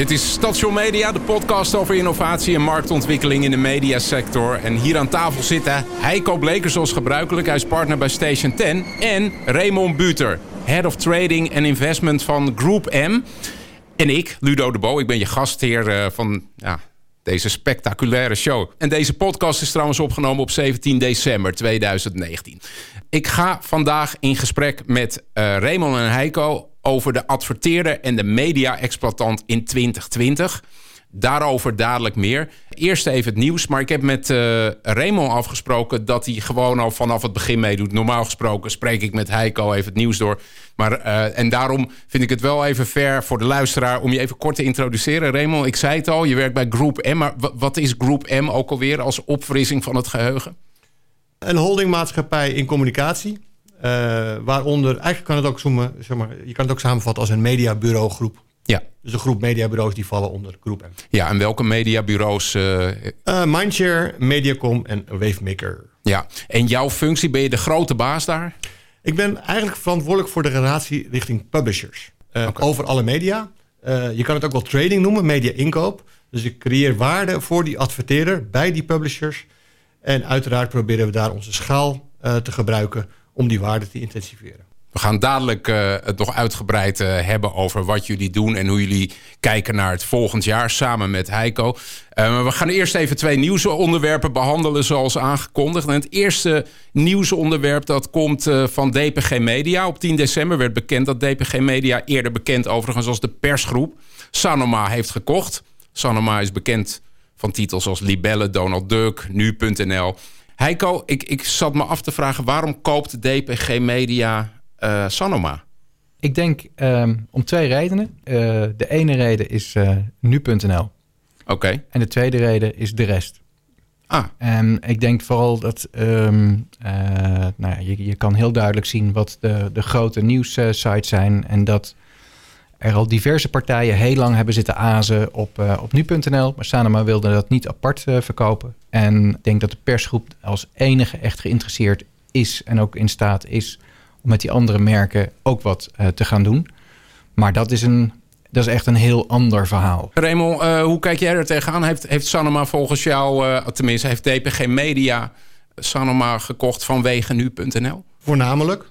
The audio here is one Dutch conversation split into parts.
Dit is Station Media, de podcast over innovatie en marktontwikkeling in de mediasector. En hier aan tafel zitten Heiko Bleker zoals gebruikelijk. Hij is partner bij Station 10. En Raymond Buter, Head of Trading en Investment van Group M. En ik, Ludo de Bo, ik ben je gastheer uh, van ja, deze spectaculaire show. En deze podcast is trouwens opgenomen op 17 december 2019. Ik ga vandaag in gesprek met uh, Raymond en Heiko over de adverteerder en de media-exploitant in 2020. Daarover dadelijk meer. Eerst even het nieuws. Maar ik heb met uh, afgesproken dat hij gewoon al vanaf het begin meedoet. Normaal gesproken spreek ik met Heiko even het nieuws door. Maar, uh, en daarom vind ik het wel even fair voor de luisteraar om je even kort te introduceren. Raymond, ik zei het al, je werkt bij Groep M. Maar wat is Groep M ook alweer als opfrissing van het geheugen? Een holdingmaatschappij in communicatie. Uh, waaronder, eigenlijk kan het ook zoomen, zeg maar, je kan het ook samenvatten als een mediabureau groep. Ja. Dus een groep mediabureaus die vallen onder groep M. Ja, en welke mediabureaus? Uh... Uh, Mindshare, Mediacom en Wavemaker. Ja, en jouw functie, ben je de grote baas daar? Ik ben eigenlijk verantwoordelijk voor de relatie richting publishers. Uh, okay. Over alle media. je kan het ook wel trading noemen, media inkoop. Dus ik creëer waarde voor die adverteerder bij die publishers. En uiteraard proberen we daar onze schaal te gebruiken om die waarde te intensiveren. We gaan dadelijk uh, het nog uitgebreid uh, hebben over wat jullie doen en hoe jullie kijken naar het volgend jaar samen met Heiko. Uh, we gaan eerst even twee nieuwsonderwerpen behandelen zoals aangekondigd. En het eerste nieuwsonderwerp dat komt van DPG Media. Op 10 december werd bekend dat DPG Media, eerder bekend overigens als de persgroep, Sanoma heeft gekocht. Sanoma is bekend van titels als Libelle, Donald Duck, Nu.nl. Heiko, ik, ik zat me af te vragen... waarom koopt DPG Media uh, Sanoma? Ik denk um, om twee redenen. Uh, de ene reden is uh, nu.nl. Oké. Okay. En de tweede reden is de rest. Ah. En ik denk vooral dat... Um, nou ja, je, je kan heel duidelijk zien wat de, de grote nieuwssites zijn... en dat er al diverse partijen heel lang hebben zitten azen op, uh, op nu.nl. Maar Sanoma wilde dat niet apart uh, verkopen. En ik denk dat de persgroep als enige echt geïnteresseerd is... en ook in staat is om met die andere merken ook wat uh, te gaan doen. Maar dat is, een, dat is echt een heel ander verhaal. Raymond, hoe kijk jij er tegenaan? Heeft, heeft Sanoma volgens jou, tenminste heeft DPG Media... Sanoma gekocht vanwege nu.nl? Voornamelijk,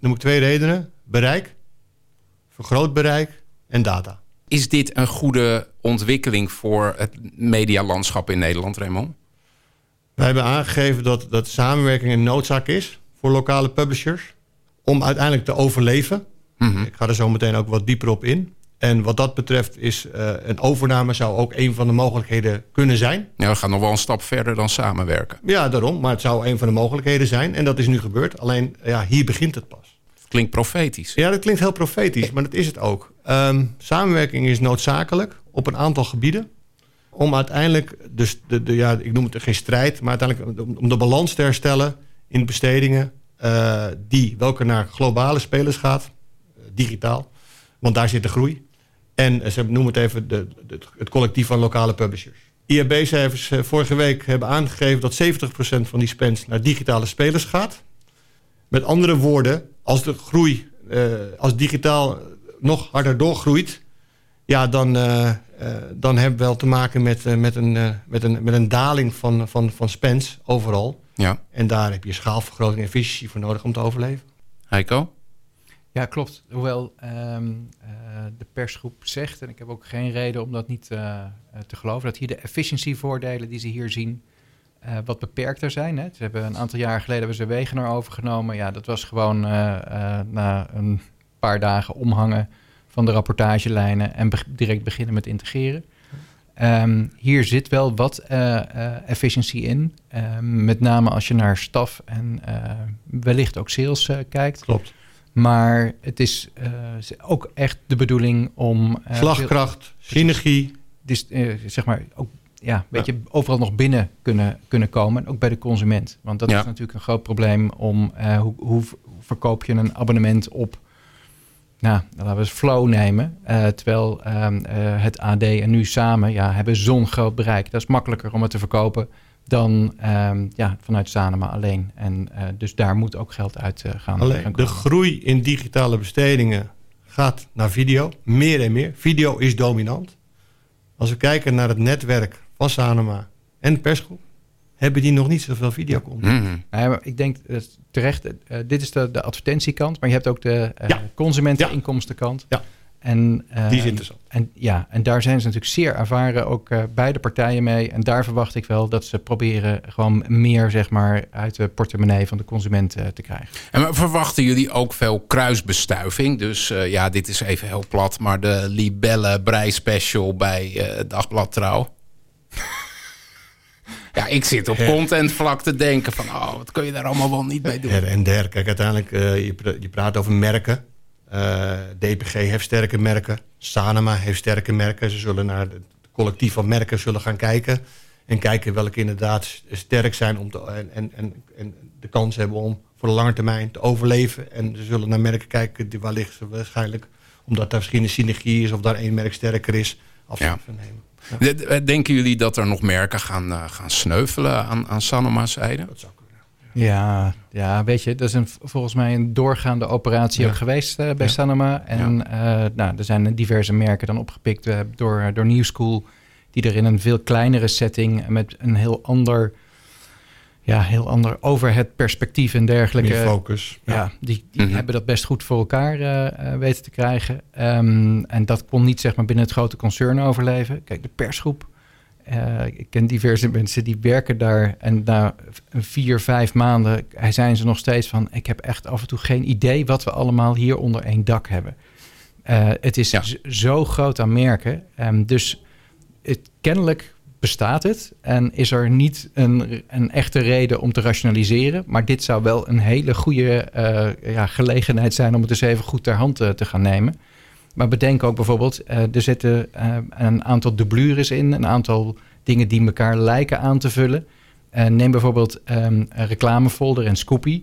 noem ik twee redenen. Bereik vergroot bereik en data. Is dit een goede ontwikkeling voor het medialandschap in Nederland, Raymond? Wij hebben aangegeven dat, dat samenwerking een noodzaak is voor lokale publishers om uiteindelijk te overleven. Mm -hmm. Ik ga er zo meteen ook wat dieper op in. En wat dat betreft is uh, een overname zou ook een van de mogelijkheden kunnen zijn. Ja, we gaan nog wel een stap verder dan samenwerken. Ja, daarom. Maar het zou een van de mogelijkheden zijn. En dat is nu gebeurd. Alleen, ja, hier begint het pas klinkt profetisch. Ja, dat klinkt heel profetisch, maar dat is het ook. Um, samenwerking is noodzakelijk op een aantal gebieden. Om uiteindelijk, dus de, de, ja, ik noem het geen strijd, maar uiteindelijk om de balans te herstellen in bestedingen. Uh, die welke naar globale spelers gaat, digitaal. Want daar zit de groei. En ze noemen het even de, het collectief van lokale publishers. IAB-cijfers vorige week hebben aangegeven dat 70% van die spend naar digitale spelers gaat. Met andere woorden, als de groei, uh, als digitaal nog harder doorgroeit, ja, dan, uh, uh, dan hebben we wel te maken met, met, een, met, een, met een daling van, van, van spends overal. Ja. En daar heb je schaalvergroting en efficiëntie voor nodig om te overleven. Heiko? Ja, klopt. Hoewel um, de persgroep zegt, en ik heb ook geen reden om dat niet te geloven, dat hier de efficiëntievoordelen die ze hier zien, uh, wat beperkter zijn. Hè. Ze hebben een aantal jaar geleden hebben ze Wegener overgenomen. Ja, dat was gewoon uh, uh, na een paar dagen omhangen van de rapportagelijnen en be direct beginnen met integreren. Um, hier zit wel wat efficiëntie in. Um, met name als je naar staf en wellicht ook sales kijkt. Klopt. Maar het is ook echt de bedoeling om... Slagkracht, synergie. Dus zeg maar ook ja, weet je, overal nog binnen kunnen, kunnen komen. Ook bij de consument. Want dat is natuurlijk een groot probleem om eh, hoe, hoe verkoop je een abonnement op. Nou, laten we eens Flow nemen. Eh, terwijl ehm, eh, het AD en nu samen ja, hebben zo'n groot bereik. Dat is makkelijker om het te verkopen dan ehm, ja, vanuit Sanema alleen. En dus daar moet ook geld uit gaan, gaan de groei in digitale bestedingen gaat naar video. Meer en meer. Video is dominant. Als we kijken naar het netwerk van Sanoma en de persgroep, hebben die nog niet zoveel videocontent. Nee, maar ik denk eh, terecht, eh, dit is de, de advertentiekant, maar je hebt ook de eh Ja. consumenteninkomstenkant. Ja. En, eh, Die is interessant. En, ja, en daar zijn ze natuurlijk zeer ervaren, ook eh, beide partijen mee. En daar verwacht ik wel dat ze proberen gewoon meer zeg maar, uit de portemonnee van de consument te krijgen. En maar verwachten jullie ook veel kruisbestuiving? Dus eh, ja, dit is even heel plat, maar de libelle brei special bij eh, Dagblad Trouw. ja, ik zit op contentvlak te denken van, oh, wat kun je daar allemaal wel niet mee doen? Her en der. Kijk, uiteindelijk, eh, je, je praat over merken. Eh, DPG heeft sterke merken. Sanema heeft sterke merken. Ze zullen naar het collectief van merken zullen gaan kijken. En kijken welke inderdaad sterk zijn om te, en, en, en, de kans hebben om voor de lange termijn te overleven. En ze zullen naar merken kijken die wellicht ze waarschijnlijk, omdat daar misschien een synergie is of daar één merk sterker is, afstand van nemen. De- de- Denken jullie dat er nog merken gaan, eh, gaan sneuvelen aan, aan Sanoma's zijde? Dat zou kunnen. Ja, ja, weet je, dat is een, volgens mij een doorgaande operatie Ja. ook geweest eh, bij Ja. Sanoma. En eh, nou, er zijn diverse merken dan opgepikt door, door New School, die er in een veel kleinere setting met een heel ander, ja, heel ander overhead perspectief en dergelijke. Meer focus. Ja, die, die Mhm. hebben dat best goed voor elkaar eh, eh, weten te krijgen. Ehm, en dat kon niet zeg maar binnen het grote concern overleven. Kijk, de persgroep. eh, ik ken diverse mensen die werken daar. En na vier, vijf maanden zijn ze nog steeds van... ik heb echt af en toe geen idee wat we allemaal hier onder één dak hebben. Eh, het is Ja. z- zo groot aan merken. Ehm, dus het, kennelijk bestaat het en is er niet een, een echte reden om te rationaliseren. Maar dit zou wel een hele goede eh, ja, gelegenheid zijn om het eens even goed ter hand eh, te gaan nemen. Maar bedenk ook bijvoorbeeld, eh, er zitten een aantal dublures in, een aantal dingen die elkaar lijken aan te vullen. Neem bijvoorbeeld ehm, een reclamefolder en Scoopy.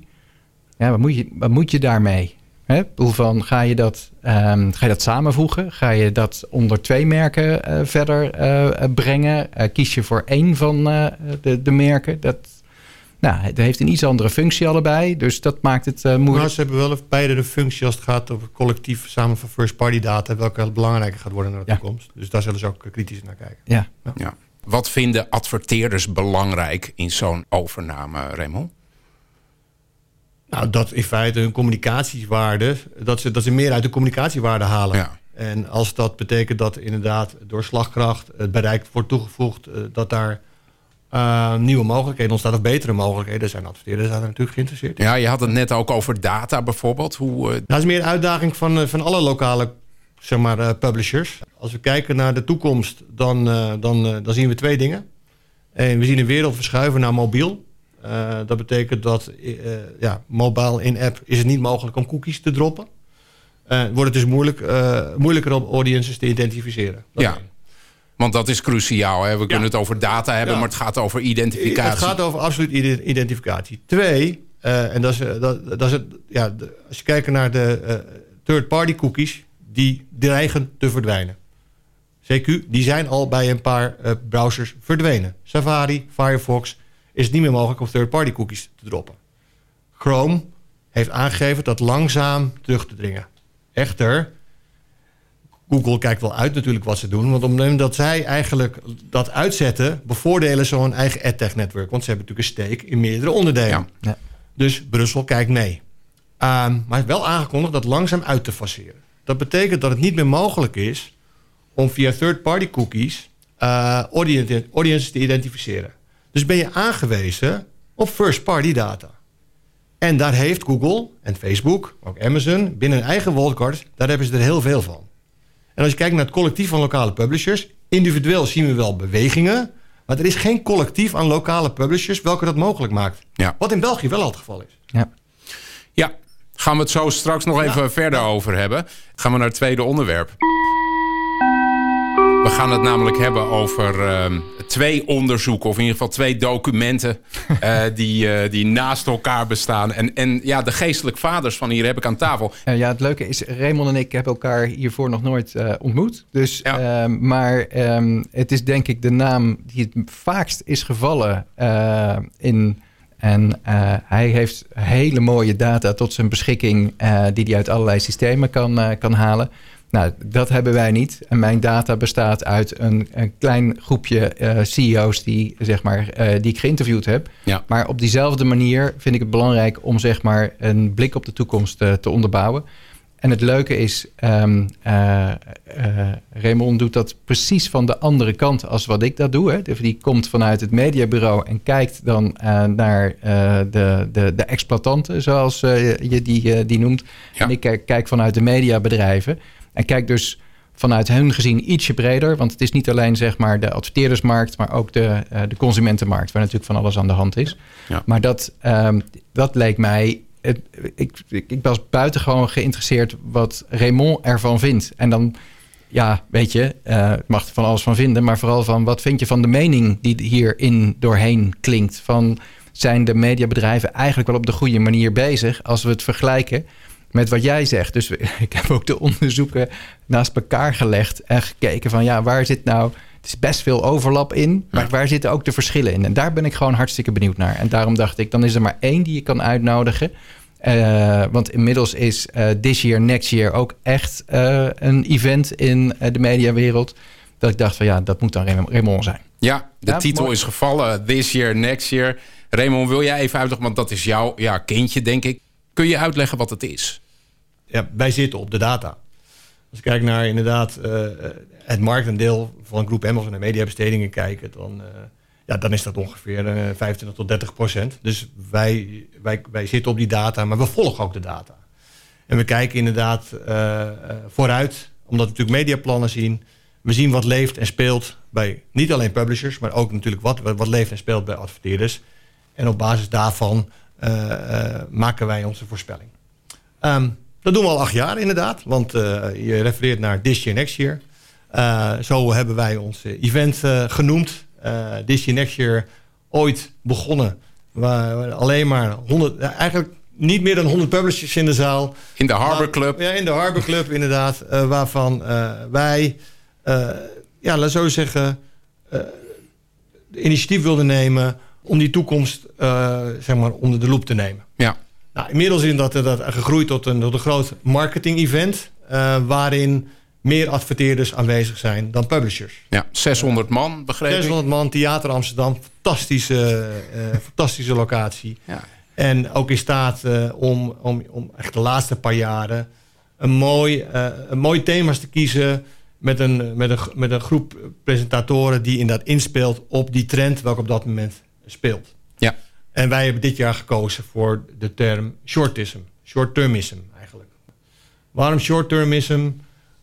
Ja, wat moet je, wat moet je daarmee? Hè? Van, ga, je dat, ehm, ga je dat samenvoegen? Ga je dat onder twee merken eh, verder eh, brengen? Eh, kies je voor één van eh, de, de merken? Dat, nou, het heeft een iets andere functie allebei. Dus dat maakt het eh, Maar moeilijk. ze hebben wel beide de functie als het gaat over collectief samen van first party data, welke heel belangrijker gaat worden naar de Ja. toekomst. Dus daar zullen ze ook kritisch naar kijken. Ja. Ja. Wat vinden adverteerders belangrijk in zo'n overname, Raymond? Nou, dat in feite hun communicatiewaarde, dat ze, dat ze meer uit de communicatiewaarde halen. Ja. En als dat betekent dat inderdaad door slagkracht het bereik wordt toegevoegd, eh, dat daar eh, nieuwe mogelijkheden ontstaan of betere mogelijkheden, zijn adverteerders daar natuurlijk geïnteresseerd in. Ja, je had het net ook over data bijvoorbeeld. Hoe, eh, dat is meer een uitdaging van, van alle lokale zeg maar, publishers. Als we kijken naar de toekomst, dan, dan, dan zien we twee dingen. En we zien een wereld verschuiven naar mobiel. Eh, dat betekent dat eh, ja, mobile in-app is het niet mogelijk om cookies te droppen. Eh, wordt het dus moeilijk, moeilijker om audiences te identificeren. Dat Ja. want dat is cruciaal. Hè? We kunnen het over data hebben, Ja. maar het gaat over identificatie. Het gaat over absoluut ide- identificatie. Twee, en dat is, dat, dat is het, ja, de- als je kijkt naar de third-party cookies, die dreigen te verdwijnen. CQ, die zijn al bij een paar browsers verdwenen. Safari, Firefox, is het niet meer mogelijk om third-party cookies te droppen. Chrome heeft aangegeven dat langzaam terug te dringen. Echter, Google kijkt wel uit natuurlijk wat ze doen. Want op het moment dat zij eigenlijk dat uitzetten... bevoordelen ze hun eigen AdTech-netwerk. Want ze hebben natuurlijk een steek in meerdere onderdelen. Ja. Ja. Dus Brussel kijkt mee. Ehm, maar heeft wel aangekondigd dat langzaam uit te faceren. Dat betekent dat het niet meer mogelijk is... om via third-party cookies eh audience- audiences te identificeren. Dus ben je aangewezen op first-party data. En daar heeft Google en Facebook, ook Amazon, binnen hun eigen wildcards, daar hebben ze er heel veel van. En als je kijkt naar het collectief van lokale publishers, individueel zien we wel bewegingen, maar er is geen collectief aan lokale publishers welke dat mogelijk maakt. Ja. Wat in België wel al het geval is. Ja. Ja, gaan we het zo straks nog even verder over hebben. Gaan we naar het tweede onderwerp. We gaan het namelijk hebben over ehm, twee onderzoeken, of in ieder geval twee documenten eh, die, eh, die naast elkaar bestaan. En, en ja, de geestelijk vaders van hier heb ik aan tafel. Ja, het leuke is, Raymond en ik hebben elkaar hiervoor nog nooit eh, ontmoet. Dus, Ja. ehm, maar ehm, het is denk ik de naam die het vaakst is gevallen in... En hij heeft hele mooie data tot zijn beschikking... die hij uit allerlei systemen kan, kan halen. Nou, dat hebben wij niet. En mijn data bestaat uit een, een klein groepje uh, CEO's die, zeg maar, uh, die ik geïnterviewd heb. Ja. Maar op diezelfde manier vind ik het belangrijk om zeg maar, een blik op de toekomst uh, te onderbouwen. En het leuke is, um, Raymond doet dat precies van de andere kant als wat ik dat doe. Hè. Die komt vanuit het mediabureau en kijkt dan naar de, de, de exploitanten, zoals je die, die noemt. Ja. En ik kijk, kijk vanuit de mediabedrijven. En kijk dus vanuit hun gezien ietsje breder. Want het is niet alleen zeg maar, de adverteerdersmarkt, maar ook de, uh, de consumentenmarkt, waar natuurlijk van alles aan de hand is. Ja. Maar dat, um, dat leek mij. Het, ik, ik, was buitengewoon geïnteresseerd wat Raymond ervan vindt. En dan, ja, weet je, uh, mag er van alles van vinden, maar vooral van wat vind je van de mening die hierin doorheen klinkt? Van zijn de mediabedrijven eigenlijk wel op de goede manier bezig als we het vergelijken met wat jij zegt. Dus ik heb ook de onderzoeken naast elkaar gelegd en gekeken van ja, waar zit nou. Het is best veel overlap in, maar waar zitten ook de verschillen in? En daar ben ik gewoon hartstikke benieuwd naar. En daarom dacht ik, dan is er maar één die je kan uitnodigen. Uh, want inmiddels is uh, This Year, Next Year ook echt uh, een event in de mediawereld. Dat ik dacht van ja, dat moet dan Raymond zijn. Ja, de Ja, titel mooi. is gevallen. This Year, Next Year. Raymond, wil jij even uitleggen, want dat is jouw ja, kindje, denk ik. Kun je uitleggen wat het is? Ja, wij zitten op de data. Als ik kijk naar inderdaad uh, het marktendeel van groep M of naar mediabestedingen kijken, dan, uh, ja, dan is dat ongeveer uh, 25 tot 30 procent. Dus wij, wij, wij zitten op die data, maar we volgen ook de data. En we kijken inderdaad vooruit, omdat we natuurlijk mediaplannen zien. We zien wat leeft en speelt bij niet alleen publishers, maar ook natuurlijk wat, wat leeft en speelt bij adverteerders. En op basis daarvan maken wij onze voorspelling. Um, dat doen we al acht jaar inderdaad, want uh, je refereert naar This Year Next Year. Uh, zo hebben wij ons event uh, genoemd. This Year Next Year ooit begonnen. Waar alleen maar 100, eigenlijk niet meer dan 100 publishers in de zaal. In de Harbor Club. Ja, in de Harbor Club inderdaad. waarvan wij, ja, laat zo zeggen, de initiatief wilden nemen om die toekomst zeg maar onder de loep te nemen. Ja. Nou, inmiddels is dat, dat gegroeid tot een, tot een groot marketing-event... Uh, waarin meer adverteerders aanwezig zijn dan publishers. Ja, 600 man, begreep 600 ik. man, Theater Amsterdam, fantastische, uh, fantastische locatie. Ja. En ook in staat uh, om, om, om echt de laatste paar jaren... een mooi, een mooi thema's te kiezen... Met een, met, een, met een groep presentatoren die inderdaad inspeelt op die trend... welke op dat moment speelt. Ja. En wij hebben dit jaar gekozen voor de term shortism. Short-termism eigenlijk. Waarom short-termism?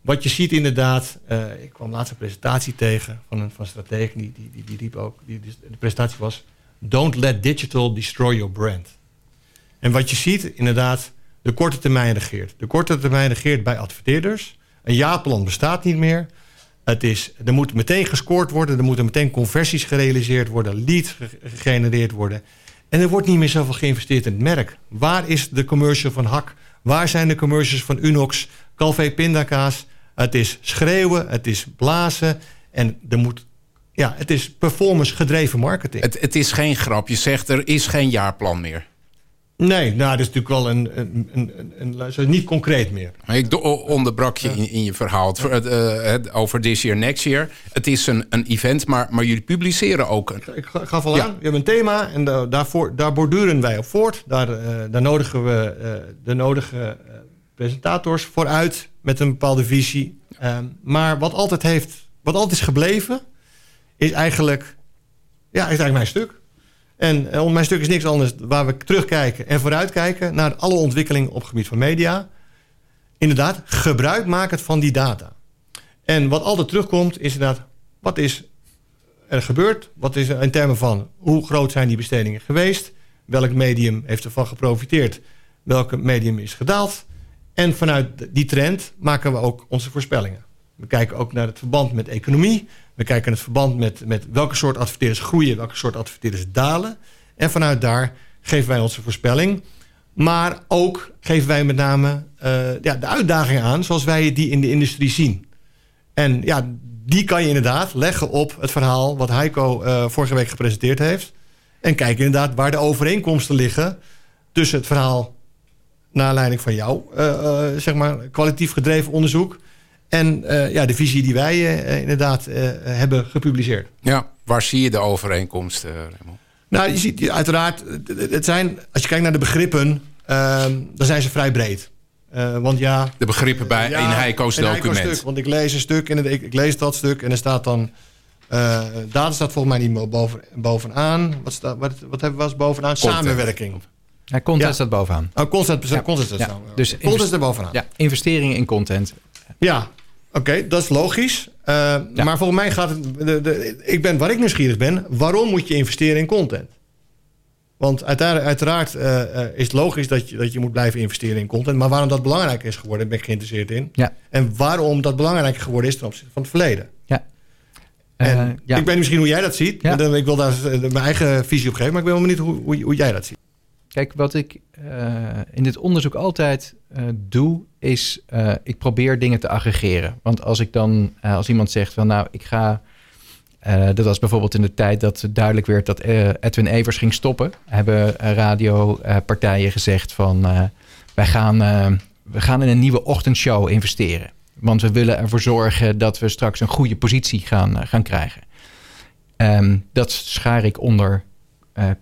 Wat je ziet inderdaad... Uh, ik kwam laatst een presentatie tegen van een van strategen. Die, die, die, die riep ook... Die, de presentatie was... Don't let digital destroy your brand. En wat je ziet inderdaad... De korte termijn regeert. De korte termijn regeert bij adverteerders. Een jaarplan bestaat niet meer. Het is, er moet meteen gescoord worden. Er moeten meteen conversies gerealiseerd worden. Leads gegenereerd worden. En er wordt niet meer zoveel geïnvesteerd in het merk. Waar is de commercial van Hak? Waar zijn de commercials van Unox, Calvé Pindakaas? Het is schreeuwen, het is blazen. En er moet, ja, het is performance gedreven marketing. Het, het is geen grap. Je zegt er is geen jaarplan meer. Nee, nou, dat is natuurlijk wel een, een, een, een, een niet concreet meer. Ik onderbrak je in, in je verhaal het, uh, over this year, next year. Het is een, een event, maar, maar jullie publiceren ook. Een... Ik gaf al ja. aan, je hebt een thema en da daarvoor, daar borduren wij op voort. Daar, uh, daar nodigen we uh, de nodige presentators vooruit met een bepaalde visie. Um, maar wat altijd, heeft, wat altijd is gebleven, is eigenlijk, ja, is eigenlijk mijn stuk. En uh, mijn stuk is niks anders waar we terugkijken en vooruitkijken naar alle ontwikkelingen op het gebied van media. Inderdaad, gebruik maken van die data. En wat altijd terugkomt is inderdaad, wat is er gebeurd? Wat is er in termen van hoe groot zijn die bestedingen geweest? Welk medium heeft ervan geprofiteerd? Welk medium is gedaald? En vanuit die trend maken we ook onze voorspellingen. We kijken ook naar het verband met economie. We kijken het verband met, met welke soort adverteerders groeien, welke soort adverteerders dalen. En vanuit daar geven wij onze voorspelling. Maar ook geven wij met name uh, ja, de uitdagingen aan zoals wij die in de industrie zien. En ja, die kan je inderdaad leggen op het verhaal wat Heiko uh, vorige week gepresenteerd heeft. En kijken inderdaad waar de overeenkomsten liggen tussen het verhaal naar aanleiding van jou, uh, zeg maar, kwalitatief gedreven onderzoek En ja, de visie die wij inderdaad hebben gepubliceerd. Ja, waar zie je de overeenkomsten, Raymond? Nou, je ziet uiteraard, het zijn, als je kijkt naar de begrippen, ehm, dan zijn ze vrij breed. want ja, de begrippen bij ja, in Heiko's document. Stuk, want ik lees een stuk en ik, ik, lees dat stuk en er staat dan. Uh, data staat volgens mij niet boven, bovenaan. Wat, staat, wat, wat hebben we als bovenaan? Samenwerking. Ja, content staat bovenaan. Oh, content, ja. content staat ja. Dus content er bovenaan. Ja, investeringen in content. Ja, oké, dat is logisch. Uh, maar volgens mij gaat het... De, de, ik ben, waar ik nieuwsgierig ben, waarom moet je investeren in content? Want uiteraard, uiteraard uh, is het logisch dat je, dat je moet blijven investeren in content. Maar waarom dat belangrijk is geworden, ben ik geïnteresseerd in. Ja. En waarom dat belangrijker geworden is ten opzichte van het verleden. Ja. En ja. ik weet misschien hoe jij dat ziet. Ja. Ik wil daar mijn eigen visie op geven. Maar ik ben wel benieuwd hoe, hoe, hoe jij dat ziet. Kijk, wat ik in dit onderzoek altijd doe, is ik probeer dingen te aggregeren. Want als ik dan, als iemand zegt van nou, ik ga uh, dat was bijvoorbeeld in de tijd dat duidelijk werd dat Edwin Evers ging stoppen. Hebben radiopartijen gezegd van wij gaan, we gaan in een nieuwe ochtendshow investeren. Want we willen ervoor zorgen dat we straks een goede positie gaan, gaan krijgen. Um, dat schaar ik onder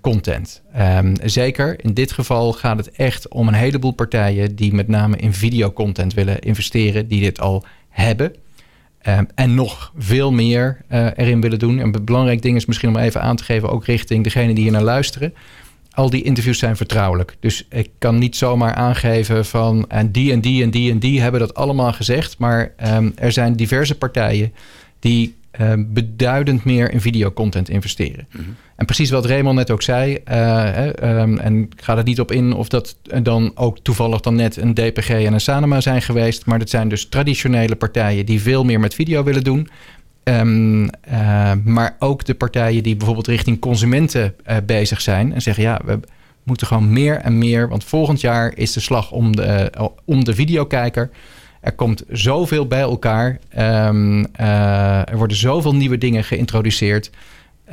content. Um, zeker in dit geval gaat het echt om een heleboel partijen die met name in videocontent willen investeren, die dit al hebben. Ehm, en nog veel meer uh, erin willen doen. En een belangrijk ding is misschien om even aan te geven, ook richting degene die hier naar luisteren. Al die interviews zijn vertrouwelijk. Dus ik kan niet zomaar aangeven van en die en die en die en die hebben dat allemaal gezegd. Maar um, er zijn diverse partijen die uh, beduidend meer in videocontent investeren. Mm -hmm. En precies wat Raymond net ook zei, uh, um, en ik ga er niet op in of dat dan ook toevallig dan net een DPG en een Sanema zijn geweest, maar dat zijn dus traditionele partijen die veel meer met video willen doen. Um, uh, maar ook de partijen die bijvoorbeeld richting consumenten uh, bezig zijn en zeggen ja, we moeten gewoon meer en meer, want volgend jaar is de slag om de, om de videokijker. Er komt zoveel bij elkaar. Um, uh, er worden zoveel nieuwe dingen geïntroduceerd.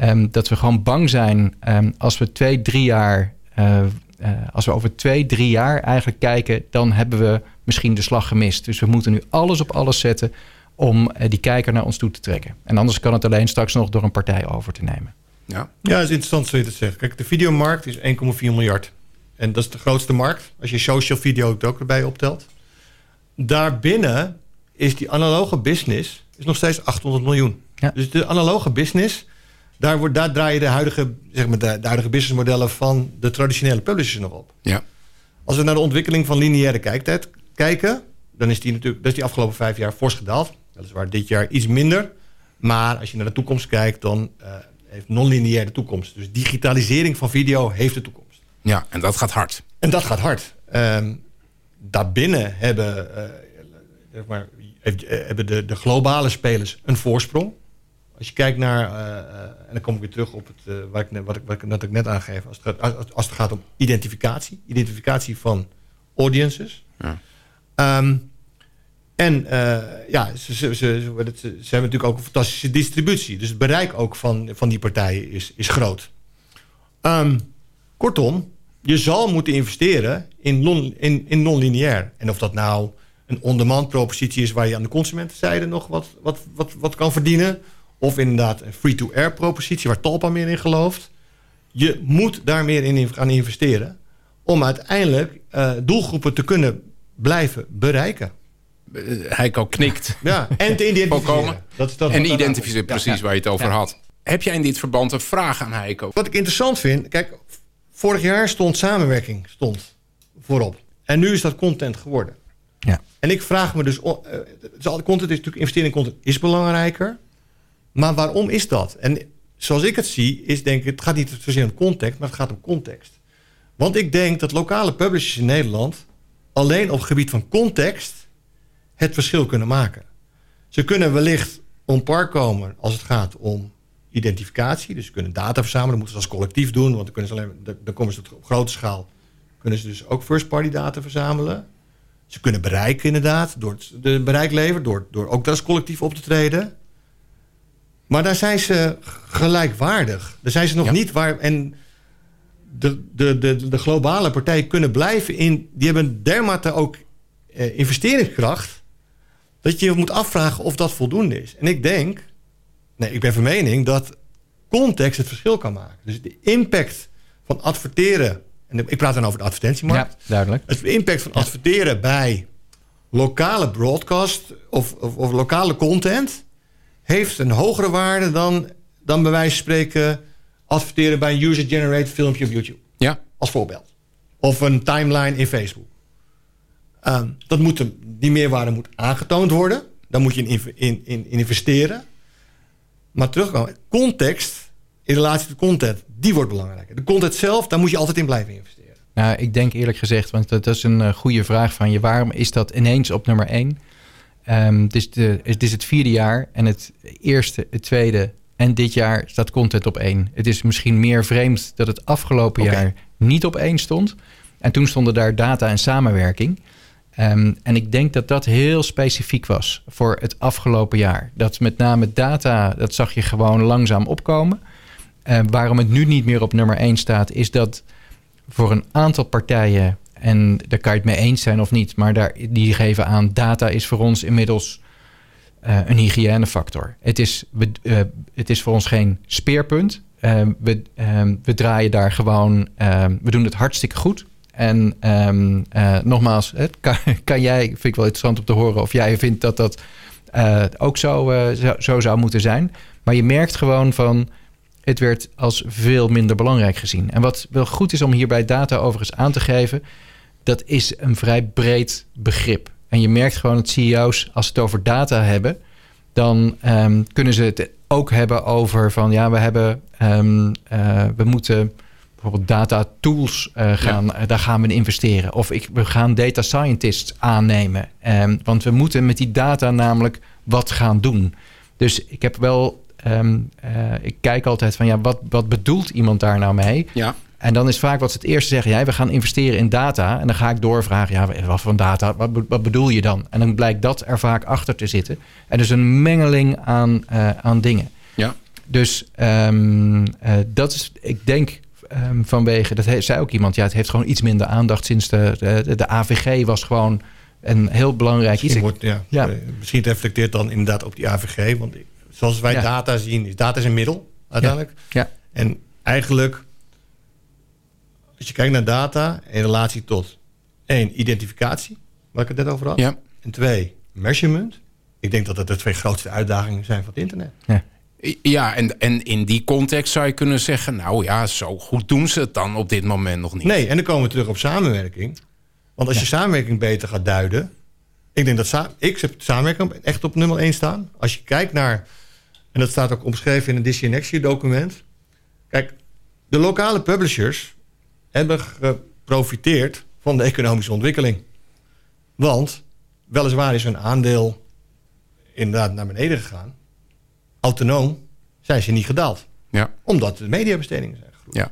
Um, dat we gewoon bang zijn um, als we twee, drie jaar. Uh, uh, als we over twee, drie jaar eigenlijk kijken, dan hebben we misschien de slag gemist. Dus we moeten nu alles op alles zetten om uh, die kijker naar ons toe te trekken. En anders kan het alleen straks nog door een partij over te nemen. Ja, ja dat is interessant zo je dat zegt. Kijk, de videomarkt is 1,4 miljard. En dat is de grootste markt. Als je social video ook erbij optelt. Daarbinnen is die analoge business is nog steeds 800 miljoen. Ja. Dus de analoge business, daar, wordt, daar draai je de huidige, zeg maar, de, de huidige businessmodellen van de traditionele publishers nog op. Ja. Als we naar de ontwikkeling van lineaire kijktijd kijken, dan is die natuurlijk dat is die afgelopen vijf jaar fors gedaald. Weliswaar dit jaar iets minder. Maar als je naar de toekomst kijkt, dan uh, heeft non-lineaire toekomst. Dus digitalisering van video heeft de toekomst. Ja, en dat gaat hard. En dat gaat hard. Um, daarbinnen hebben, uh, zeg maar, hebben de, de globale spelers een voorsprong. Als je kijkt naar, uh, en dan kom ik weer terug op het, uh, wat, ik, wat, ik, wat ik net aangeef, als het, gaat, als het gaat om identificatie, identificatie van audiences. Ja. Um, en ja, ze, ze, ze, ze, hebben natuurlijk ook een fantastische distributie. Dus het bereik ook van, van die partijen is, is groot. Um, kortom, je zal moeten investeren in, non, in, in non-lineair. En of dat nou een on-demand propositie is... waar je aan de consumentenzijde nog wat, wat, wat, wat kan verdienen... of inderdaad een free-to-air propositie... waar Talpa meer in gelooft. Je moet daar meer in gaan investeren... om uiteindelijk uh, doelgroepen te kunnen blijven bereiken. Heiko knikt. Ja, en te identificeren. Dat is dat en identificeren precies ja, ja. waar je het over ja. had. Heb jij in dit verband een vraag aan Heiko? Wat ik interessant vind... Kijk, Vorig jaar stond samenwerking stond voorop. En nu is dat content geworden. Ja. En ik vraag me dus... Uh, content is natuurlijk investeren in content is belangrijker. Maar waarom is dat? En zoals ik het zie, is denk ik... het gaat niet zozeer om context, maar het gaat om context. Want ik denk dat lokale publishers in Nederland... alleen op het gebied van context het verschil kunnen maken. Ze kunnen wellicht om par komen als het gaat om identificatie. Dus ze kunnen data verzamelen, moeten ze als collectief doen. Want dan, kunnen ze alleen, dan komen ze op grote schaal. Kunnen ze dus ook first-party data verzamelen. Ze kunnen bereiken inderdaad, door de bereik leveren, door, door ook als collectief op te treden. Maar daar zijn ze gelijkwaardig. Daar zijn ze nog ja. niet waar. En de, de, de, de globale partijen kunnen blijven in. Die hebben dermate ook eh, investeringskracht. dat je je moet afvragen of dat voldoende is. En ik denk, nee, ik ben van mening dat context het verschil kan maken. Dus de impact van adverteren, en ik praat dan over de advertentiemarkt. Ja, duidelijk. Het impact van adverteren bij lokale broadcast of, of, of, lokale content heeft een hogere waarde dan, dan bij wijze van spreken adverteren bij een user-generated filmpje op YouTube. Ja. Als voorbeeld. Of een timeline in Facebook. Ehm, dat moet, die meerwaarde moet aangetoond worden. Daar moet je in, in, in, investeren. Maar terugkomen, context in relatie tot content, die wordt belangrijker. De content zelf, daar moet je altijd in blijven investeren. Nou, ik denk eerlijk gezegd, want dat is een uh, goede vraag van je. Waarom is dat ineens op nummer één? Um, het, is de, het is het vierde jaar en het eerste, het tweede en dit jaar staat content op één. Het is misschien meer vreemd dat het afgelopen okay. jaar niet op één stond. En toen stonden daar data en samenwerking. Um, en ik denk dat dat heel specifiek was voor het afgelopen jaar. Dat met name data, dat zag je gewoon langzaam opkomen. Uh, waarom het nu niet meer op nummer 1 staat, is dat voor een aantal partijen, en daar kan je het mee eens zijn of niet, maar daar, die geven aan, data is voor ons inmiddels uh, een hygiënefactor. Het is, we, uh, het is voor ons geen speerpunt. we, we draaien daar gewoon, we doen het hartstikke goed. En uh, nogmaals, kan, jij, vind ik wel interessant om te horen of jij vindt dat dat ook zo, zo, zo, zou moeten zijn. Maar je merkt gewoon van, het werd als veel minder belangrijk gezien. En wat wel goed is om hierbij data overigens aan te geven, dat is een vrij breed begrip. En je merkt gewoon dat CEO's, als ze het over data hebben, dan um, kunnen ze het ook hebben over van ja, we hebben, um, we moeten bijvoorbeeld data tools uh, gaan, ja. daar gaan we in investeren. Of ik, we gaan data scientists aannemen. Um, want we moeten met die data namelijk wat gaan doen. Dus ik heb wel, um, uh, ik kijk altijd van ja, wat, wat bedoelt iemand daar nou mee? Ja. En dan is vaak wat ze het eerste zeggen, ja, we gaan investeren in data. En dan ga ik doorvragen, ja, wat voor data, wat, wat bedoel je dan? En dan blijkt dat er vaak achter te zitten. En dus een mengeling aan, uh, aan dingen. Ja. Dus um, dat is, ik denk, Um, vanwege, dat zei ook iemand, ja, het heeft gewoon iets minder aandacht sinds de, de, de AVG was gewoon een heel belangrijk misschien iets. Wordt, ja, ja. Uh, misschien reflecteert dan inderdaad op die AVG, want zoals wij ja. data zien, is data is een middel uiteindelijk. Ja. ja. En eigenlijk, als je kijkt naar data in relatie tot één, identificatie, waar ik het net over had. Ja. En twee, measurement. Ik denk dat dat de twee grootste uitdagingen zijn van het internet. Ja. Ja, en, en in die context zou je kunnen zeggen... nou ja, zo goed doen ze het dan op dit moment nog niet. Nee, en dan komen we terug op samenwerking. Want als ja. je samenwerking beter gaat duiden... ik denk dat sa ik heb samenwerking echt op nummer 1 staan. Als je kijkt naar... en dat staat ook omschreven in een Disney Next document... kijk, de lokale publishers hebben geprofiteerd van de economische ontwikkeling. Want weliswaar is hun aandeel inderdaad naar beneden gegaan autonoom zijn ze niet gedaald. Ja. Omdat de mediabestedingen zijn gegroeid. Ja.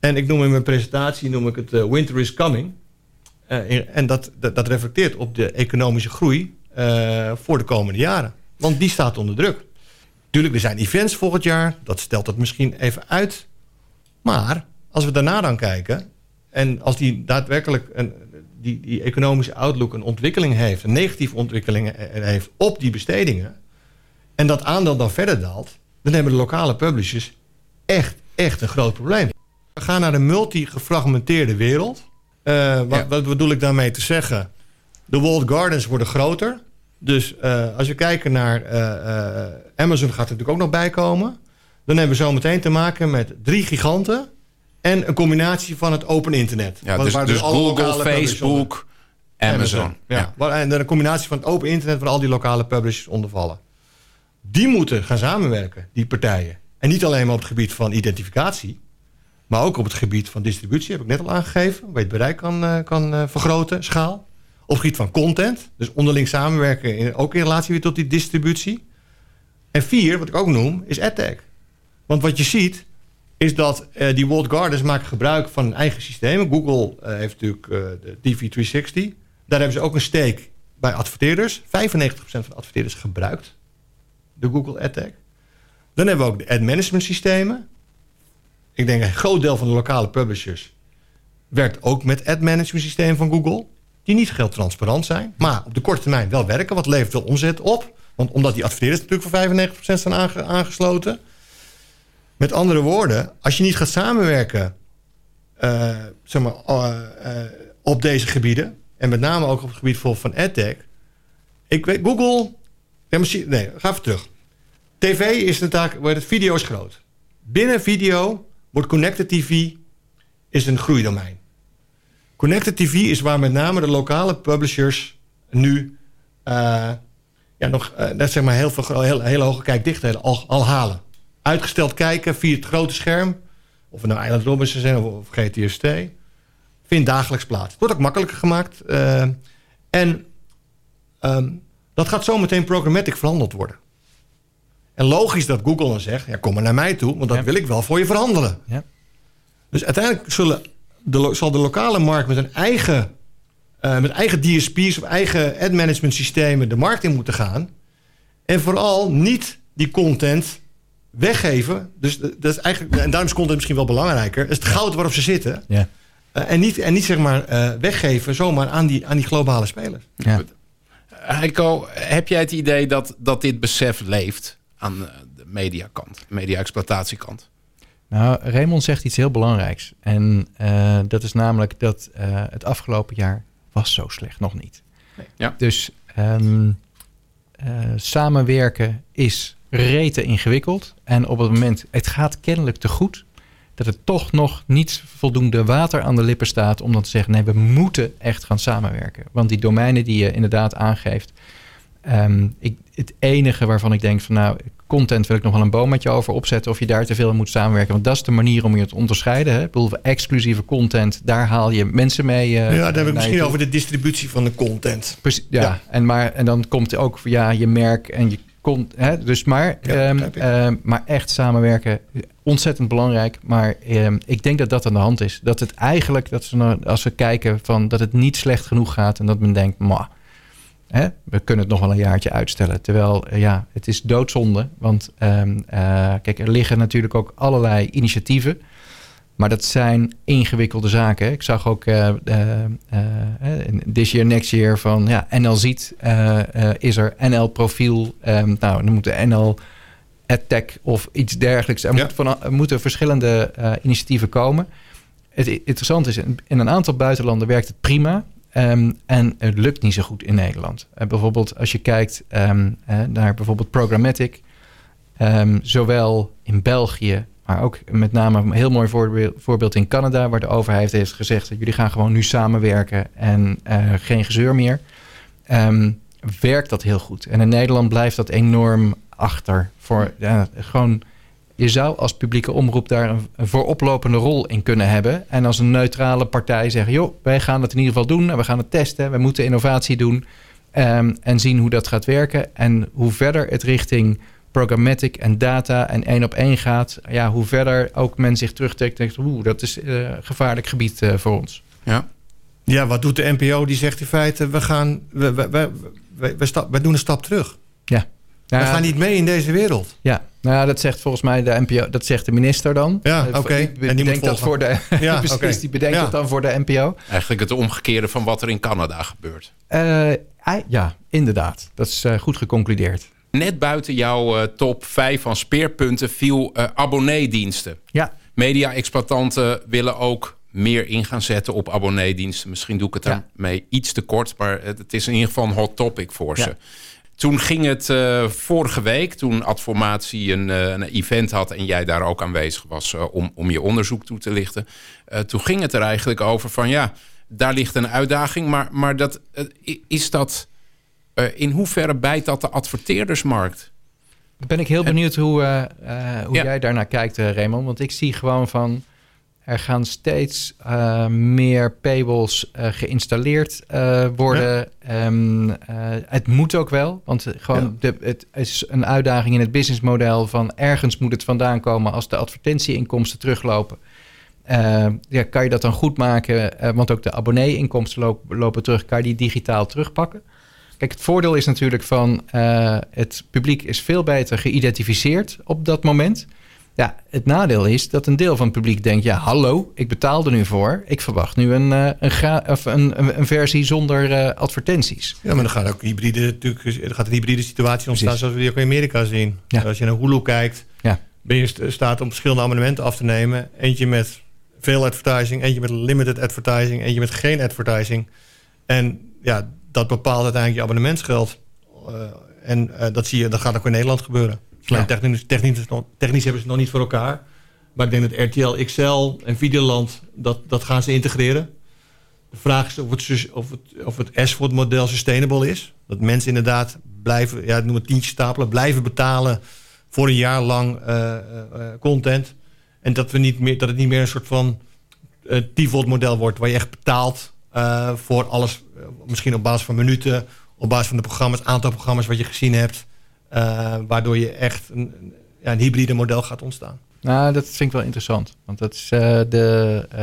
En ik noem in mijn presentatie noem ik het uh, Winter is Coming. Uh, en dat, dat, dat, reflecteert op de economische groei uh, voor de komende jaren. Want die staat onder druk. Tuurlijk, er zijn events volgend jaar. Dat stelt het misschien even uit. Maar als we daarna dan kijken... en als die daadwerkelijk een, die, die economische outlook een ontwikkeling heeft... een negatieve ontwikkeling heeft op die bestedingen en dat aandeel dan verder daalt, dan hebben de lokale publishers echt, echt een groot probleem. We gaan naar een multi-gefragmenteerde wereld. Uh, wat, ja. wat, bedoel ik daarmee te zeggen? De walled gardens worden groter. Dus uh, als we kijken naar uh, Amazon gaat er natuurlijk ook nog bij komen. Dan hebben we zo meteen te maken met drie giganten. En een combinatie van het open internet. Ja, dus, waar dus Google, Facebook, Amazon. Amazon. Ja. ja. En een combinatie van het open internet... waar al die lokale publishers onder vallen die moeten gaan samenwerken, die partijen. En niet alleen maar op het gebied van identificatie, maar ook op het gebied van distributie, heb ik net al aangegeven, waar je het bereik kan, kan vergroten, schaal. Op het gebied van content, dus onderling samenwerken, ook in relatie weer tot die distributie. En vier, wat ik ook noem, is AdTech. Want wat je ziet, is dat uh, die walled gardens maken gebruik van een eigen systeem. Google heeft natuurlijk de DV360. Daar hebben ze ook een steek bij adverteerders. 95% van de adverteerders gebruikt de Google AdTech. Dan hebben we ook de ad management systemen. Ik denk een groot deel van de lokale publishers werkt ook met ad management systeem van Google. Die niet geld transparant zijn, maar op de korte termijn wel werken, wat levert wel omzet op. Want omdat die adverteerders natuurlijk voor 95% zijn aangesloten. Met andere woorden, als je niet gaat samenwerken uh, zeg maar, uh, op deze gebieden, en met name ook op het gebied van EdTech. Ik weet, Google. Nee, ga even terug. TV is natuurlijk, het video is groot. Binnen video wordt Connected TV is een groeidomein. Connected TV is waar met name de lokale publishers nu uh, ja, nog uh, net zeg maar heel veel heel, hele hoge kijkdichtheden al, al halen. Uitgesteld kijken via het grote scherm, of het nou Island Robinson zijn of, of GTST, vindt dagelijks plaats. Het wordt ook makkelijker gemaakt. Uh, en um, dat gaat zometeen programmatic verhandeld worden. En logisch dat Google dan zegt, ja, kom maar naar mij toe, want dat wil ik wel voor je verhandelen. Ja. Dus uiteindelijk zullen de, zal de lokale markt met een eigen, uh, met eigen DSP's of eigen ad management systemen de markt in moeten gaan. En vooral niet die content weggeven. Dus dat is eigenlijk, en daarom is content misschien wel belangrijker. is het goud waarop ze zitten. Ja. Uh, en, niet, en niet zeg maar uh, weggeven zomaar aan die, aan die globale spelers. Ja. Heiko, heb jij het idee dat, dat dit besef leeft aan de mediakant, media-exploitatiekant? Nou, Raymond zegt iets heel belangrijks. En uh, dat is namelijk dat uh, het afgelopen jaar was zo slecht nog niet. Nee. Ja. Dus um, uh, samenwerken is rete ingewikkeld. En op het moment, het gaat kennelijk te goed... dat er toch nog niet voldoende water aan de lippen staat... om dan te zeggen, nee, we moeten echt gaan samenwerken. Want die domeinen die je inderdaad aangeeft... Um, ik, het enige waarvan ik denk van nou, content wil ik nog wel een boometje over opzetten of je daar te veel in moet samenwerken. Want dat is de manier om je te onderscheiden. Hè? Ik exclusieve content, daar haal je mensen mee. Uh, ja, daar heb ik misschien over de distributie van de content. Precies, ja. En, maar, en dan komt ook ja, je merk en je komt. Hè, dus maar, ja, um, uh, maar echt samenwerken, ontzettend belangrijk. Maar um, ik denk dat dat aan de hand is. Dat het eigenlijk, dat ze, als we kijken van dat het niet slecht genoeg gaat en dat men denkt, maar Hè? We kunnen het nog wel een jaartje uitstellen. Terwijl, eh, ja, het is doodzonde. Want um, uh, kijk, er liggen natuurlijk ook allerlei initiatieven. Maar dat zijn ingewikkelde zaken. Ik zag ook uh, this year, next year van ja, NL ziet, is er NL profiel. Um, nou, dan moeten NL AdTech of iets dergelijks. Er, moet van, er moeten verschillende initiatieven komen. Het interessante is, in een aantal buitenlanden werkt het prima. Um, en het lukt niet zo goed in Nederland. Uh, bijvoorbeeld als je kijkt um, naar bijvoorbeeld programmatic. Um, zowel in België, maar ook met name een heel mooi voorbeeld, in Canada... waar de overheid heeft gezegd... dat jullie gaan gewoon nu samenwerken en uh, geen gezeur meer. werkt dat heel goed. En in Nederland blijft dat enorm achter. Voor, gewoon je zou als publieke omroep daar een, vooroplopende rol in kunnen hebben. En als een neutrale partij zeggen: joh, wij gaan het in ieder geval doen en we gaan het testen. We moeten innovatie doen um, en zien hoe dat gaat werken. En hoe verder het richting programmatic en data en één op één gaat, ja, hoe verder ook men zich terugtrekt en denkt: oeh, dat is uh, gevaarlijk gebied uh, voor ons. Ja. Ja, wat doet de NPO? Die zegt in feite: we gaan, we, we, we, we, we, we doen een stap terug. Ja. we gaan niet mee in deze wereld. Ja, nou ja, dat zegt volgens mij de NPO, dat zegt de minister dan. Ja, eh, oké. En die bedenkt dat voor de, ja, precies, okay. die bedenkt ja. dat dan voor de NPO. Eigenlijk het omgekeerde van wat er in Canada gebeurt. Uh, ja, inderdaad. Dat is uh, goed geconcludeerd. Net buiten jouw uh, top 5 van speerpunten viel abonneediensten. Ja. Media-exploitanten willen ook meer in gaan zetten op abonneediensten. Misschien doe ik het daarmee ja. iets te kort, maar het is in ieder geval een hot topic voor ze. Toen ging het uh, vorige week, toen Adformatie een, uh, een, event had en jij daar ook aanwezig was uh, om, om je onderzoek toe te lichten. toen ging het er eigenlijk over van ja, daar ligt een uitdaging, maar, maar dat, is dat, in hoeverre bijt dat de adverteerdersmarkt? Ben ik heel benieuwd hoe, hoe ja. jij daarnaar kijkt, Raymond. Want ik zie gewoon van er gaan steeds uh, meer paywalls uh, geïnstalleerd uh, worden. Ja. Um, het moet ook wel, want gewoon ja. de, het is een uitdaging in het businessmodel van ergens moet het vandaan komen als de advertentieinkomsten teruglopen. ja, kan je dat dan goed maken? want ook de abonnee-inkomsten lopen, lopen, terug. Kan je die digitaal terugpakken? Kijk, het voordeel is natuurlijk van het publiek is veel beter geïdentificeerd op dat moment. Ja, het nadeel is dat een deel van het publiek denkt: ja, hallo, ik betaal er nu voor. Ik verwacht nu een, uh, een, gra of een, een, versie zonder uh, advertenties. Ja, maar dan gaat ook hybride, natuurlijk, er gaat een hybride situatie ontstaan, Precies. zoals we die ook in Amerika zien. Ja. Als je naar Hulu kijkt, ja. ben je staat om verschillende abonnementen af te nemen. Eentje met veel advertising, eentje met limited advertising, eentje met geen advertising. En ja, dat bepaalt uiteindelijk je abonnementsgeld. Uh, en dat zie je, dat gaat ook in Nederland gebeuren. Ja. Technisch, technisch, technisch hebben ze het nog niet voor elkaar. Maar ik denk dat RTL XL en Videoland, dat, dat gaan ze integreren. De vraag is of het, of het, of het S-Food-model sustainable is. Dat mensen inderdaad blijven, ja, noem het tientje stapelen, blijven betalen voor een jaar lang uh, uh, content. En dat, we niet meer, dat het niet meer een soort van uh, default-model wordt, waar je echt betaalt voor alles, misschien op basis van minuten, op basis van de programma's, aantal programma's wat je gezien hebt. Uh, waardoor je echt een, ja, een hybride model gaat ontstaan. Nou, dat vind ik wel interessant. Want dat is uh, de. Uh,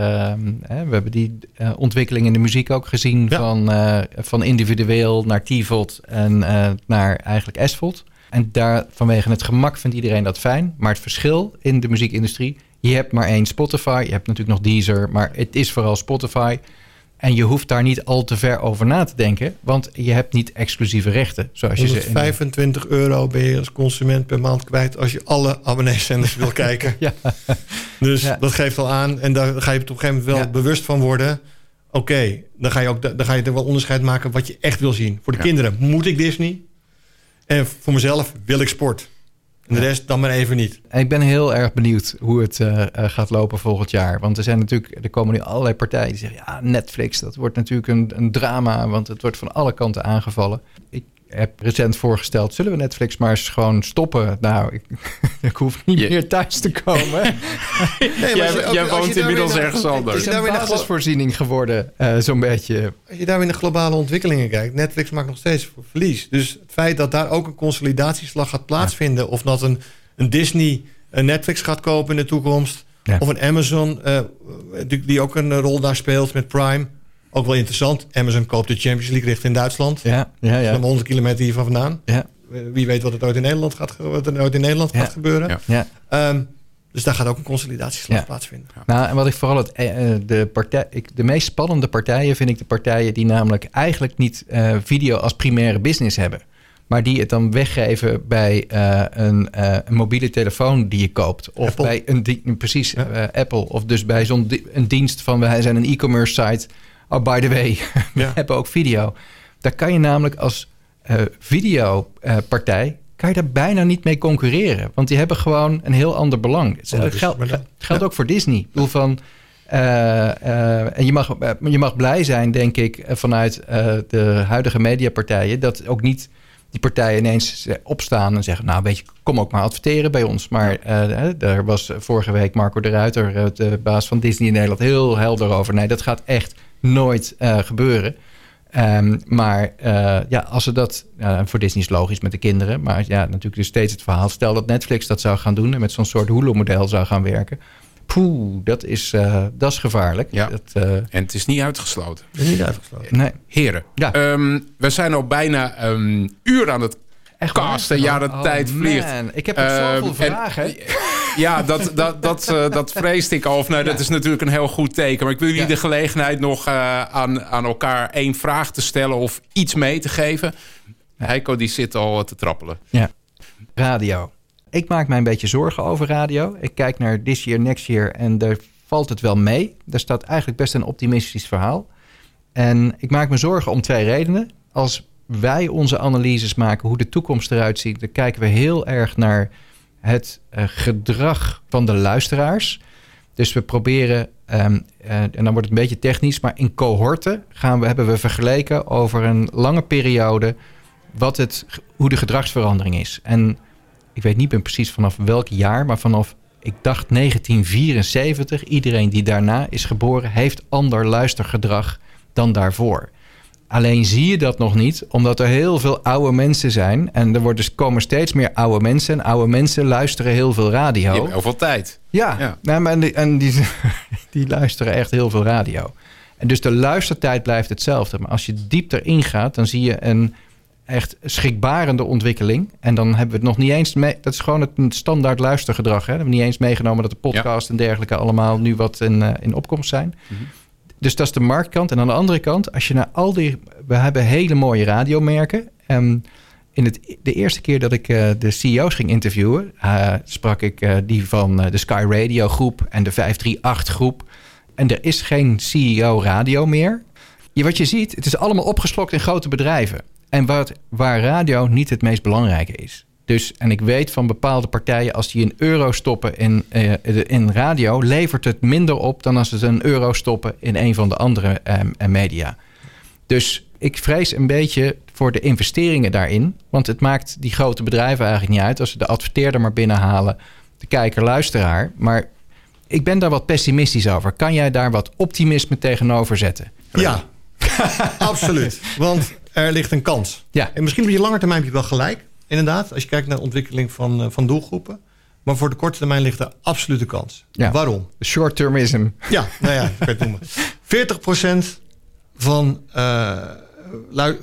hè, we hebben die uh, ontwikkeling in de muziek ook gezien. Ja. Van, van individueel naar T-Volt en naar eigenlijk S-Volt. En daar vanwege het gemak vindt iedereen dat fijn. Maar het verschil in de muziekindustrie. Je hebt maar één Spotify. Je hebt natuurlijk nog Deezer. Maar het is vooral Spotify. En je hoeft daar niet al te ver over na te denken, want je hebt niet exclusieve rechten. Zoals je 25 in... euro ben je als consument per maand kwijt als je alle abonneezenders wil kijken. ja. Dus dat geeft al aan en daar ga je op een gegeven moment wel bewust van worden. Oké, dan ga je ook dan ga je er wel onderscheid maken wat je echt wil zien. Voor de kinderen moet ik Disney en voor mezelf wil ik sport. En de rest dan maar even niet. ik ben heel erg benieuwd hoe het uh, gaat lopen volgend jaar. Want er zijn natuurlijk, er komen nu allerlei partijen die zeggen: ja, Netflix, dat wordt natuurlijk een, een drama, want het wordt van alle kanten aangevallen. Ik heb recent voorgesteld, zullen we Netflix maar eens gewoon stoppen? Nou, ik, ik hoef niet meer thuis te komen. nee, jij, jij woont inmiddels ergens anders. Het is een basisvoorziening geworden, uh, zo'n beetje. Als je daar weer naar globale ontwikkelingen kijkt, Netflix maakt nog steeds verlies. Dus het feit dat daar ook een consolidatieslag gaat plaatsvinden... of dat een, een Disney een Netflix gaat kopen in de toekomst... of een Amazon, uh, die, die ook een rol daar speelt met Prime... Ook wel interessant. Amazon koopt de Champions League richt in Duitsland. Ja, ja, ja. 100 kilometer hiervan vandaan. Ja. Wie weet wat, het ooit in Nederland gaat, wat er ooit in Nederland gaat gebeuren. Ja. Um, dus daar gaat ook een consolidatieslag plaatsvinden. Nou, en wat ik vooral het, eh, eh, de, partij, ik, de meest spannende partijen vind ik de partijen die namelijk eigenlijk niet uh, video als primaire business hebben. Maar die het dan weggeven bij uh, een, uh, een, mobiele telefoon die je koopt. Of Apple. bij een, precies, ja. Apple. Of dus bij zo'n een dienst van wij zijn een e-commerce site Oh, by the way, we hebben ook video. Daar kan je namelijk als uh, videopartij... kan je daar bijna niet mee concurreren. Want die hebben gewoon een heel ander belang. Oh, dat geldt, geldt ook voor Disney. Ik bedoel van... Uh, en je mag, je mag blij zijn, denk ik, vanuit de huidige mediapartijen... dat ook niet die partijen ineens opstaan en zeggen... nou, weet je, kom ook maar adverteren bij ons. Maar daar was vorige week Marco de Ruiter, de baas van Disney in Nederland... heel helder over. Nee, dat gaat echt nooit uh, gebeuren. Um, maar uh, ja, als ze dat, uh, voor Disney is logisch met de kinderen, maar ja, natuurlijk dus steeds het verhaal. Stel dat Netflix dat zou gaan doen en met zo'n soort Hulu-model zou gaan werken. Poeh, dat is, uh, dat is gevaarlijk. Ja. Dat, en het is niet uitgesloten. Het is niet uitgesloten. Nee. Heren, ja. um, we zijn al bijna een uur aan het Echt casten. Ja, de oh, tijd vliegt. Man. Ik heb nog zoveel vragen. En, ja, dat, dat, dat, uh, dat vreesde ik al. Of, nou, Dat is natuurlijk een heel goed teken. Maar ik wil jullie de gelegenheid nog uh, aan, aan elkaar één vraag te stellen... of iets mee te geven. Heiko die zit al te trappelen. Ja. Radio. Ik maak mij een beetje zorgen over radio. Ik kijk naar This Year, Next Year en daar valt het wel mee. Daar staat eigenlijk best een optimistisch verhaal. En ik maak me zorgen om twee redenen. Als wij onze analyses maken hoe de toekomst eruit ziet... dan kijken we heel erg naar het uh, gedrag van de luisteraars. Dus we proberen, um, uh, en dan wordt het een beetje technisch, maar in cohorten gaan we, hebben we vergeleken over een lange periode wat het, hoe de gedragsverandering is. En ik weet niet meer precies vanaf welk jaar, maar vanaf, ik dacht 1974, iedereen die daarna is geboren, heeft ander luistergedrag dan daarvoor. Alleen zie je dat nog niet, omdat er heel veel oude mensen zijn. En er wordt dus, komen steeds meer oude mensen. En oude mensen luisteren heel veel radio. Heel veel tijd. Ja, ja. Nou, maar en, die, en die, die luisteren echt heel veel radio. En dus de luistertijd blijft hetzelfde. Maar als je diep erin gaat, dan zie je een, echt schrikbarende ontwikkeling. En dan hebben we het nog niet eens mee. Dat is gewoon het standaard luistergedrag. Hè? We hebben niet eens meegenomen dat de podcast en dergelijke allemaal nu wat in, uh, in opkomst zijn. Mhm. Dus dat is de marktkant. En aan de andere kant, als je naar al die. We hebben hele mooie radiomerken. En in het, de eerste keer dat ik uh, de CEO's ging interviewen, uh, sprak ik uh, die van de Sky Radio groep en de 538 groep. En er is geen CEO radio meer. Je, wat je ziet, het is allemaal opgeslokt in grote bedrijven. En wat, waar radio niet het meest belangrijke is. Dus, en ik weet van bepaalde partijen, als die een euro stoppen in, uh, in radio, levert het minder op dan als ze een euro stoppen in een van de andere uh, media. Dus ik vrees een beetje voor de investeringen daarin. Want het maakt die grote bedrijven eigenlijk niet uit als ze de adverteerder maar binnenhalen, de kijker, luisteraar. Maar ik ben daar wat pessimistisch over. Kan jij daar wat optimisme tegenover zetten? Ja, absoluut. Want er ligt een kans. Ja. En misschien op je lange termijn heb je wel gelijk. Inderdaad, als je kijkt naar de ontwikkeling van, uh, van doelgroepen. Maar voor de korte termijn ligt er absolute kans. Ja. Waarom? Short-termism. Ja, nou ja, ik weet het noemen. 40% van, uh,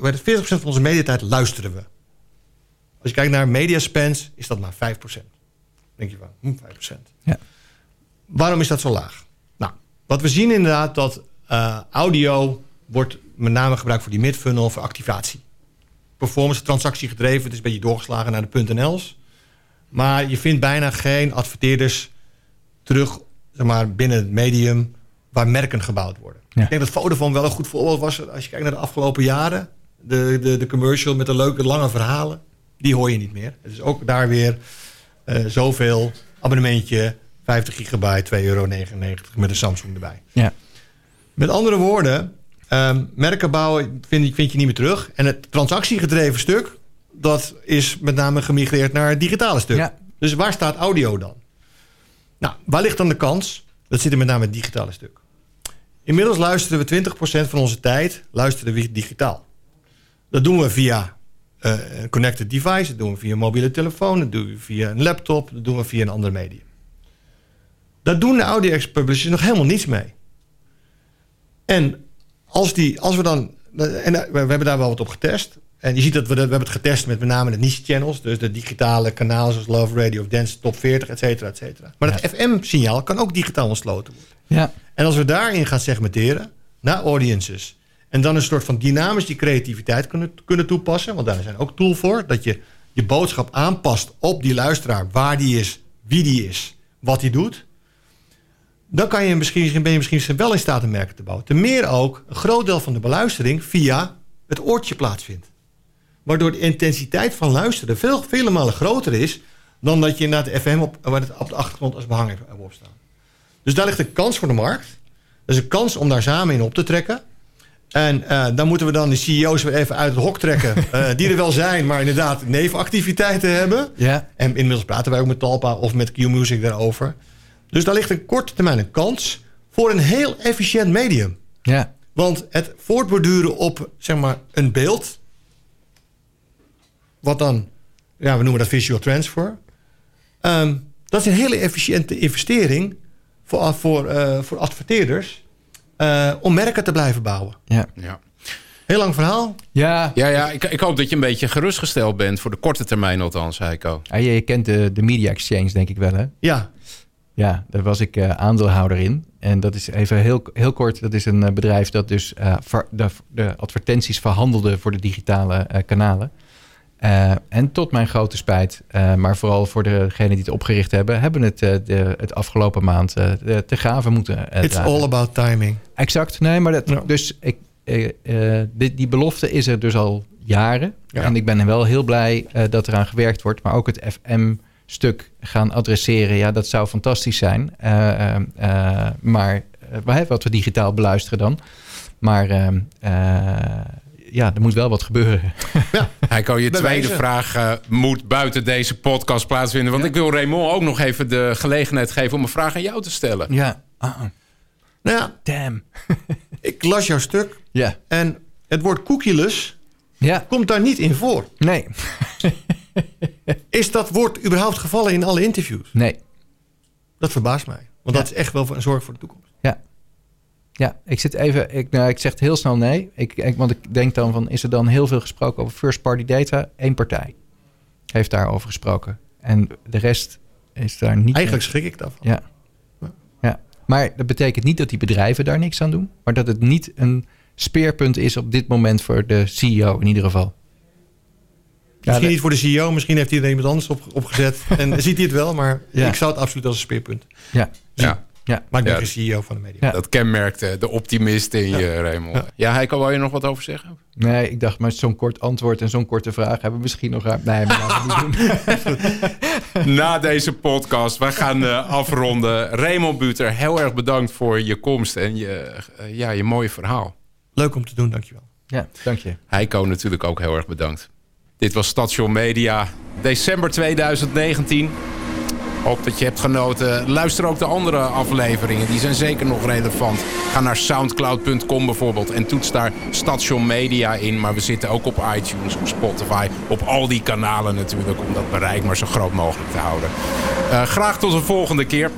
40% van onze mediatijd luisteren we. Als je kijkt naar mediaspends, is dat maar 5%. denk je van, hm, 5%. Ja. Waarom is dat zo laag? Nou, wat we zien inderdaad dat uh, audio wordt met name gebruikt voor die midfunnel, voor activatie. Performance, transactie gedreven, het is een beetje doorgeslagen naar de .nl's. Maar je vindt bijna geen adverteerders terug zeg maar, binnen het medium waar merken gebouwd worden. Ja. Ik denk dat Vodafone wel een goed voorbeeld was als je kijkt naar de afgelopen jaren. De, de, de commercial met de leuke lange verhalen, die hoor je niet meer. Het is ook daar weer uh, zoveel abonnementje, 50 gigabyte, 2,99 euro met een Samsung erbij. Ja. Met andere woorden, um, merken bouwen vind, vind je niet meer terug. En het transactiegedreven stuk, dat is met name gemigreerd naar het digitale stuk. Ja. Dus waar staat audio dan? Nou, waar ligt dan de kans? Dat zit er met name in het digitale stuk. Inmiddels luisteren we 20% van onze tijd luisteren we digitaal. Dat doen we via uh, een connected device, dat doen we via een mobiele telefoon, dat doen we via een laptop, dat doen we via een ander medium. Daar doen de audio-publishers nog helemaal niets mee. En als, die, als we dan. En we hebben daar wel wat op getest. En je ziet dat we, dat, we hebben het getest met met name de niche channels. Dus de digitale kanalen zoals Love Radio of Dance Top 40, et cetera, et cetera. Maar Ja. het FM-signaal kan ook digitaal ontsloten worden. Ja. En als we daarin gaan segmenteren naar audiences. En dan een soort van dynamisch die creativiteit kunnen, kunnen toepassen. Want daar zijn ook tools voor. Dat je je boodschap aanpast op die luisteraar. Waar die is, wie die is, wat hij doet. Dan kan je misschien, ben je misschien wel in staat een merken te bouwen. Ten meer ook een groot deel van de beluistering via het oortje plaatsvindt. Waardoor de intensiteit van luisteren veel, vele malen groter is... dan dat je naar de FM op, waar het op de achtergrond als behang hebt op staan. Dus daar ligt een kans voor de markt. Er is een kans om daar samen in op te trekken. En uh, dan moeten we dan de CEO's weer even uit het hok trekken. uh, die er wel zijn, maar inderdaad nevenactiviteiten hebben. Ja. En inmiddels praten wij ook met Talpa of met Q-Music daarover. Dus daar ligt een korte termijn een kans voor een heel efficiënt medium. Ja. Want het voortborduren op zeg maar, een beeld... wat dan, ja, we noemen dat visual transfer... Um, dat is een hele efficiënte investering voor, voor, uh, voor adverteerders... Uh, om merken te blijven bouwen. Ja. Ja. Heel lang verhaal. Ja. Ja, ja ik, ik hoop dat je een beetje gerustgesteld bent. Voor de korte termijn althans, Heiko. Ja, je, je kent de, de Media Exchange, denk ik wel, hè? Ja, Ja, daar was ik uh, aandeelhouder in. En dat is even heel, heel kort. Dat is een uh, bedrijf dat dus uh, de, de, advertenties verhandelde voor de digitale kanalen. en tot mijn grote spijt, maar vooral voor degenen die het opgericht hebben, hebben het de, het afgelopen maand te gaven moeten. It's dragen. all about timing. Exact. Nee, maar dat, Ja. dus ik, die, die belofte is er dus al jaren. Ja. En ik ben wel heel blij dat eraan gewerkt wordt. Maar ook het FM stuk gaan adresseren. Ja, dat zou fantastisch zijn. Uh, uh, maar uh, wat we digitaal beluisteren dan. Maar ja, er moet wel wat gebeuren. Ja. Heiko, je tweede vraag moet buiten deze podcast plaatsvinden. Want Ja. ik wil Raymond ook nog even de gelegenheid geven om een vraag aan jou te stellen. Ja. Ah, Nou ja, damn. ik las jouw stuk Ja. en het woord cookieless Ja. komt daar niet in voor. Nee. Is dat woord überhaupt gevallen in alle interviews? Nee. Dat verbaast mij. Want Ja. dat is echt wel een zorg voor de toekomst. Ja. Ja, ik zit even. Ik, nou, ik zeg heel snel nee. Ik, ik, want ik denk dan van: is er dan heel veel gesproken over first party data? Eén partij heeft daarover gesproken. En de rest is daar niet. Eigenlijk schrik ik daarvan. Ja. ja. Maar dat betekent niet dat die bedrijven daar niks aan doen. Maar dat het niet een speerpunt is op dit moment voor de CEO in ieder geval. Misschien niet voor de CEO, misschien heeft hij er iemand anders op, opgezet. en ziet hij het wel, maar ik zou het absoluut als een speerpunt. Ja. Ja. Ja. Maar ik ben de CEO van de media. Dat kenmerkt de optimist in je, Raymond. Ja, Heiko, wil je nog wat over zeggen? Nee, ik dacht, maar zo'n kort antwoord en zo'n korte vraag hebben we misschien nog... Nee, maar laten we niet doen. Na deze podcast, wij gaan uh, afronden. Raymond Buter, heel erg bedankt voor je komst en je, uh, ja, je mooie verhaal. Leuk om te doen, dankjewel. Ja, dank je. Heiko natuurlijk ook heel erg bedankt. Dit was Station Media, december 2019. Hoop dat je hebt genoten. Luister ook de andere afleveringen. Die zijn zeker nog relevant. Ga naar soundcloud.com bijvoorbeeld. En toets daar Station Media in. Maar we zitten ook op iTunes, op Spotify. Op al die kanalen natuurlijk. Om dat bereik maar zo groot mogelijk te houden. Uh, graag tot de volgende keer.